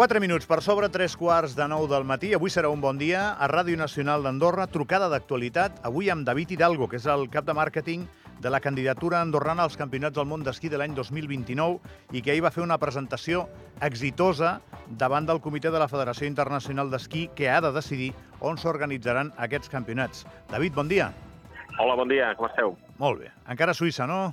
4 minuts per sobre, 3 quarts de 9 del matí. Avui serà un bon dia. A Ràdio Nacional d'Andorra, trucada d'actualitat, avui amb David Hidalgo, que és el cap de màrqueting de la candidatura andorrana als Campionats del Món d'Esquí de l'any 2029 i que ahir va fer una presentació exitosa davant del comitè de la Federació Internacional d'Esquí que ha de decidir on s'organitzaran aquests campionats. David, bon dia. Hola, bon dia, com esteu? Molt bé. Encara a Suïssa, no?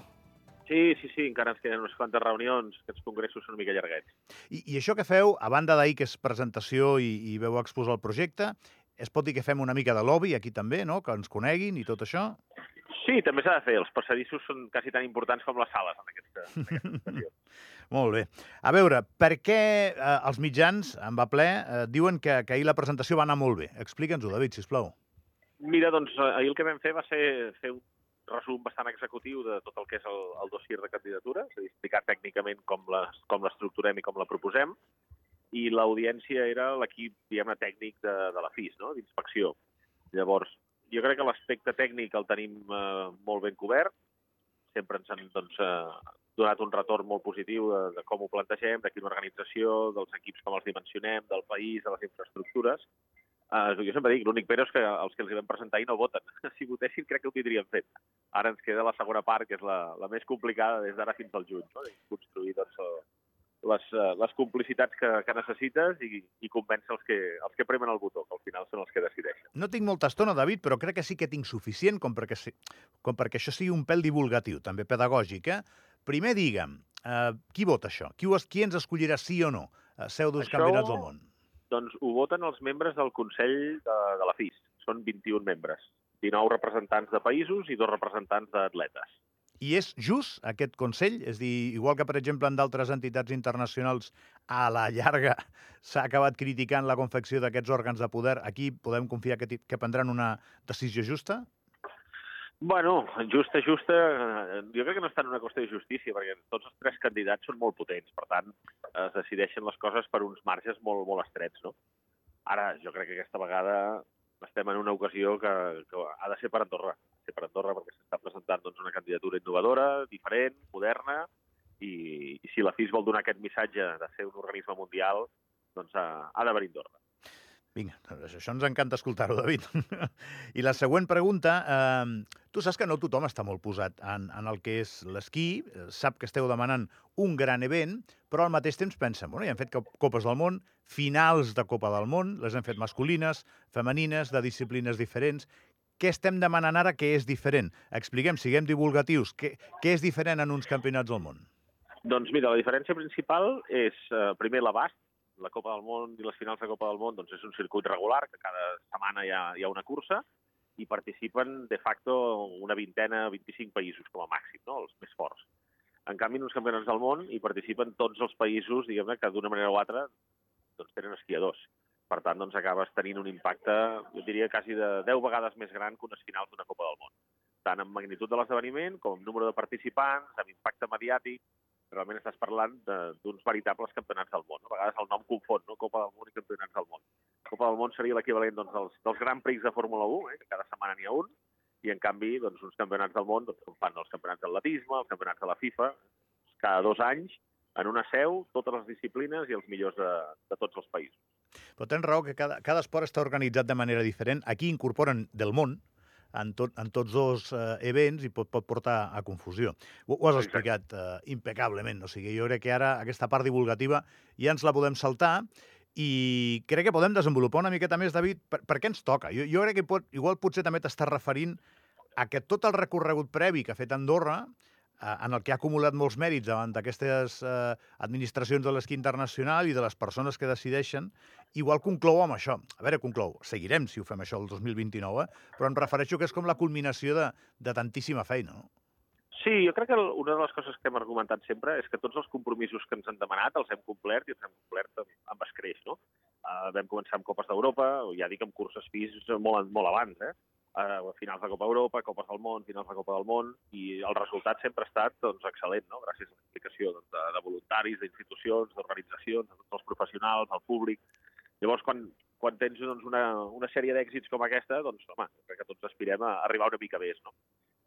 Sí, sí, sí, encara ens queden unes quantes reunions, aquests congressos són una mica llarguets. I, i això que feu, a banda d'ahir que és presentació i, i veu exposar el projecte, es pot dir que fem una mica de lobby aquí també, no? Que ens coneguin i tot això? Sí, també s'ha de fer. Els passadissos són quasi tan importants com les sales en aquesta, en aquesta ocasió. Molt bé. A veure, per què eh, els mitjans, en va ple, eh, diuen que, que ahir la presentació va anar molt bé? Explica'ns-ho, David, sisplau. Mira, doncs ahir el que vam fer va ser fer un resum bastant executiu de tot el que és el, el dossier de candidatura, és a dir, explicar tècnicament com les- com l'estructurem i com la proposem, i l'audiència era l'equip, diguem-ne, tècnic de, de la FIS, no? d'inspecció. Llavors, jo crec que l'aspecte tècnic el tenim eh, molt ben cobert, sempre ens han doncs, eh, donat un retorn molt positiu de, de com ho plantegem, de quina organització, dels equips com els dimensionem, del país, de les infraestructures. Uh, jo sempre dic, l'únic però és que els que els hi vam presentar i no voten. Si votessin crec que ho tindríem fet. Ara ens queda la segona part, que és la, la més complicada des d'ara fins al juny, no? I construir doncs, les, eh, les complicitats que, que necessites i, i convèncer els que, els que premen el botó, que al final són els que decideixen. No tinc molta estona, David, però crec que sí que tinc suficient com perquè, si- com perquè això sigui un pèl divulgatiu, també pedagògic. Eh? Primer, digue'm, eh, qui vota això? Qui, qui ens escollirà sí o no seu dels Això- campionats del món? Doncs ho voten els membres del Consell de, de la FIS. Són 21 membres. 19 representants de països i dos representants d'atletes. I és just aquest Consell? És dir, igual que, per exemple, en d'altres entitats internacionals, a la llarga s'ha acabat criticant la confecció d'aquests òrgans de poder, aquí podem confiar que, que prendran una decisió justa? Bueno, justa, justa, eh, jo crec que no està en una qüestió de justícia, perquè tots els tres candidats són molt potents, per tant, es decideixen les coses per uns marges molt, molt estrets, no? Ara, jo crec que aquesta vegada estem en una ocasió que, que ha de ser per Andorra, ser per Andorra perquè s'està presentant doncs, una candidatura innovadora, diferent, moderna, i, i si la FIS vol donar aquest missatge de ser un organisme mundial, doncs ha, ha venir Andorra. Vinga, doncs això ens encanta escoltar-ho, David. I la següent pregunta, eh, tu saps que no tothom està molt posat en, en el que és l'esquí, eh, sap que esteu demanant un gran event, però al mateix temps pensen, bueno, ja hem fet cop- Copes del Món, finals de Copa del Món, les hem fet masculines, femenines, de disciplines diferents, què estem demanant ara que és diferent? Expliquem, siguem divulgatius, què, què és diferent en uns campionats del món? Doncs mira, la diferència principal és, eh, primer, l'abast. La Copa del Món i les finals de Copa del Món doncs, és un circuit regular, que cada setmana hi ha, hi ha una cursa, i participen de facto una vintena, 25 països com a màxim, no? els més forts. En canvi, en uns campionats del món hi participen tots els països, diguem-ne, que d'una manera o altra doncs, tenen esquiadors. Per tant, doncs, acabes tenint un impacte, jo diria, quasi de 10 vegades més gran que unes finals d'una Copa del Món. Tant en magnitud de l'esdeveniment, com en número de participants, amb impacte mediàtic, realment estàs parlant d'uns veritables campionats del món. A vegades el nom confon, no? Copa del Món i Campionats del Món. Copa del Món seria l'equivalent doncs, dels, dels Grand Prix de Fórmula 1, eh? que cada setmana n'hi ha un, i en canvi doncs, uns campionats del món doncs, fan els campionats d'atletisme, els campionats de la FIFA, cada dos anys, en una seu, totes les disciplines i els millors de, de tots els països. Però tens raó que cada, cada esport està organitzat de manera diferent. Aquí incorporen del món en, tot, en tots dos eh, events i pot, pot portar a confusió. Ho, ho has explicat eh, impecablement. O sigui, jo crec que ara aquesta part divulgativa ja ens la podem saltar i crec que podem desenvolupar una miqueta més, David, per, per què ens toca. Jo, jo crec que pot, igual potser també t'estàs referint a que tot el recorregut previ que ha fet Andorra, en el que ha acumulat molts mèrits davant d'aquestes eh, administracions de l'esquí internacional i de les persones que decideixen, igual conclou amb això. A veure, conclou, seguirem si ho fem això el 2029, eh? però em refereixo que és com la culminació de, de tantíssima feina. No? Sí, jo crec que una de les coses que hem argumentat sempre és que tots els compromisos que ens han demanat els hem complert i els hem complert amb, amb escreix, no? Uh, vam començar amb Copes d'Europa, ja dic amb curses FIS molt, molt abans, eh? Uh, finals de Copa Europa, Copes del Món, finals de Copa del Món, i el resultat sempre ha estat doncs, excel·lent, no? gràcies a l'explicació doncs, de, de voluntaris, d'institucions, d'organitzacions, de tots els professionals, del públic. Llavors, quan, quan tens doncs, una, una sèrie d'èxits com aquesta, doncs, home, crec que tots aspirem a arribar una mica més, no?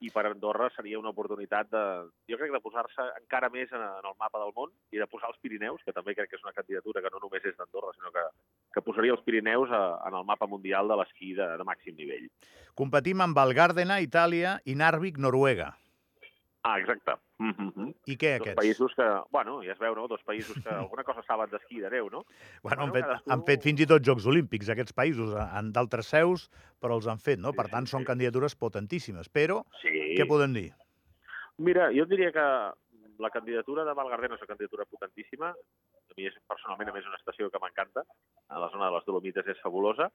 I per Andorra seria una oportunitat de, jo crec, de posar-se encara més en, en el mapa del món i de posar els Pirineus, que també crec que és una candidatura que no només és d'Andorra, sinó que, que posaria els Pirineus a, en el mapa mundial de l'esquí de, de màxim nivell. Competim amb el Gardena, Itàlia, i Narvik, Noruega. Ah, exacte. Mm -hmm. I què, Dos aquests? països que, bueno, ja es veu, no? Dos països que alguna cosa saben d'esquí de Déu, no? Bueno, han fet, cadascú- han fet fins i tot Jocs Olímpics, aquests països, en d'altres seus, però els han fet, no? Sí, Per sí, tant, són sí. candidatures potentíssimes. Però, Sí. què podem dir? Mira, jo diria que la candidatura de Valgardena és una candidatura potentíssima. A mi és, personalment, a més, una estació que m'encanta. A la zona de les Dolomites és fabulosa.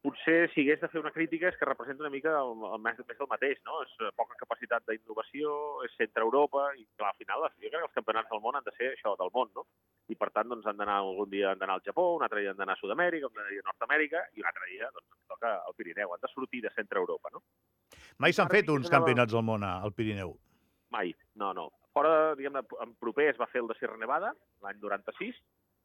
Potser, si hagués de fer una crítica, és que representa una mica el, el més, més del mateix, no? És eh, poca capacitat d'innovació, és centre Europa, i clar, al final, jo crec que els campionats del món han de ser això, del món, no? I per tant, doncs, han d'anar algun dia han d'anar al Japó, un altre dia han d'anar a Sud-amèrica, un altre dia a Nord-amèrica, i un altre dia, doncs, toca al Pirineu. Han de sortir de centre Europa, no? Mai s'han fet uns campionats del món al Pirineu. Mai, no, no. Fora, diguem-ne, en proper es va fer el de Sierra Nevada, l'any 96,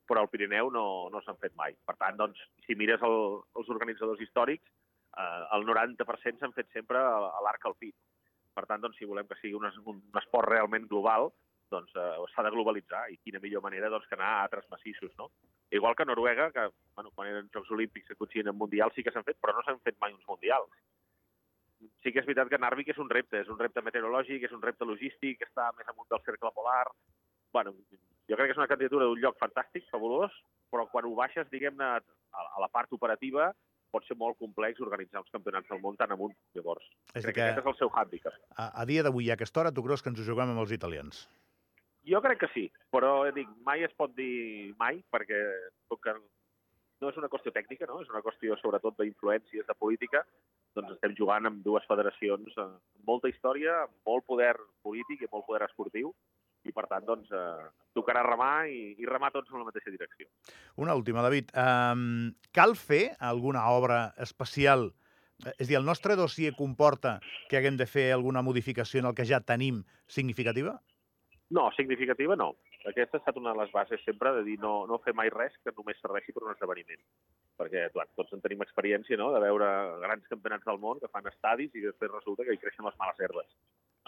però al Pirineu no, no s'han fet mai. Per tant, doncs, si mires el, els organitzadors històrics, eh, el 90% s'han fet sempre a, a l'arc alpí. Per tant, doncs, si volem que sigui un, un esport realment global, doncs eh, s'ha de globalitzar i quina millor manera doncs, que anar a altres massissos, no? Igual que Noruega, que bueno, quan eren Jocs Olímpics que coincidien amb Mundials sí que s'han fet, però no s'han fet mai uns Mundials sí que és veritat que Narvik és un repte, és un repte meteorològic, és un repte logístic, està més amunt del cercle polar. bueno, jo crec que és una candidatura d'un lloc fantàstic, fabulós, però quan ho baixes, diguem-ne, a, a la part operativa, pot ser molt complex organitzar uns campionats del món tan amunt. Llavors, És crec que que aquest és el seu hàndicap. a, a dia d'avui, a aquesta hora, tu creus que ens ho juguem amb els italians? Jo crec que sí, però ja dic, mai es pot dir mai, perquè com que no és una qüestió tècnica, no? és una qüestió sobretot d'influències, de política, doncs estem jugant amb dues federacions eh, amb molta història, amb molt poder polític i molt poder esportiu, i per tant, doncs, eh, tocarà remar i, i remar tots en la mateixa direcció. Una última, David. Um, cal fer alguna obra especial? Eh, És a dir, el nostre dossier comporta que haguem de fer alguna modificació en el que ja tenim significativa? No, significativa no. Aquesta ha estat una de les bases sempre de dir no, no fer mai res que només serveixi per un esdeveniment. Perquè, clar, tots en tenim experiència, no?, de veure grans campionats del món que fan estadis i després resulta que hi creixen les males herbes.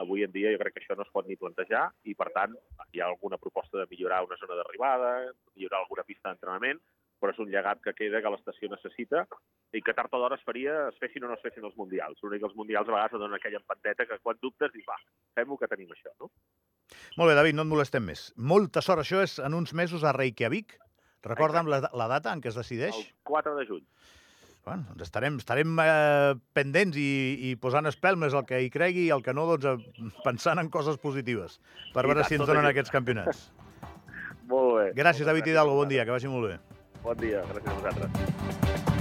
Avui en dia jo crec que això no es pot ni plantejar i, per tant, hi ha alguna proposta de millorar una zona d'arribada, millorar alguna pista d'entrenament, però és un llegat que queda que l'estació necessita i que tard o d'hora es faria, es fessin o no es fessin els mundials. L'únic que els mundials a vegades donen aquella empanteta que quan dubtes dius, va, fem-ho que tenim això, no? Molt bé, David, no et molestem més. Molta sort, això és en uns mesos a Reykjavik. Recorda'm la, la data en què es decideix. El 4 de juny. Bueno, doncs estarem, estarem eh, pendents i, i posant espelmes el que hi cregui i el que no, doncs, eh, pensant en coses positives per I veure tant, si ens donen aquests campionats. Molt bé. Gràcies, David Hidalgo, bon dia, que vagi molt bé. Bon dia, gràcies a vosaltres.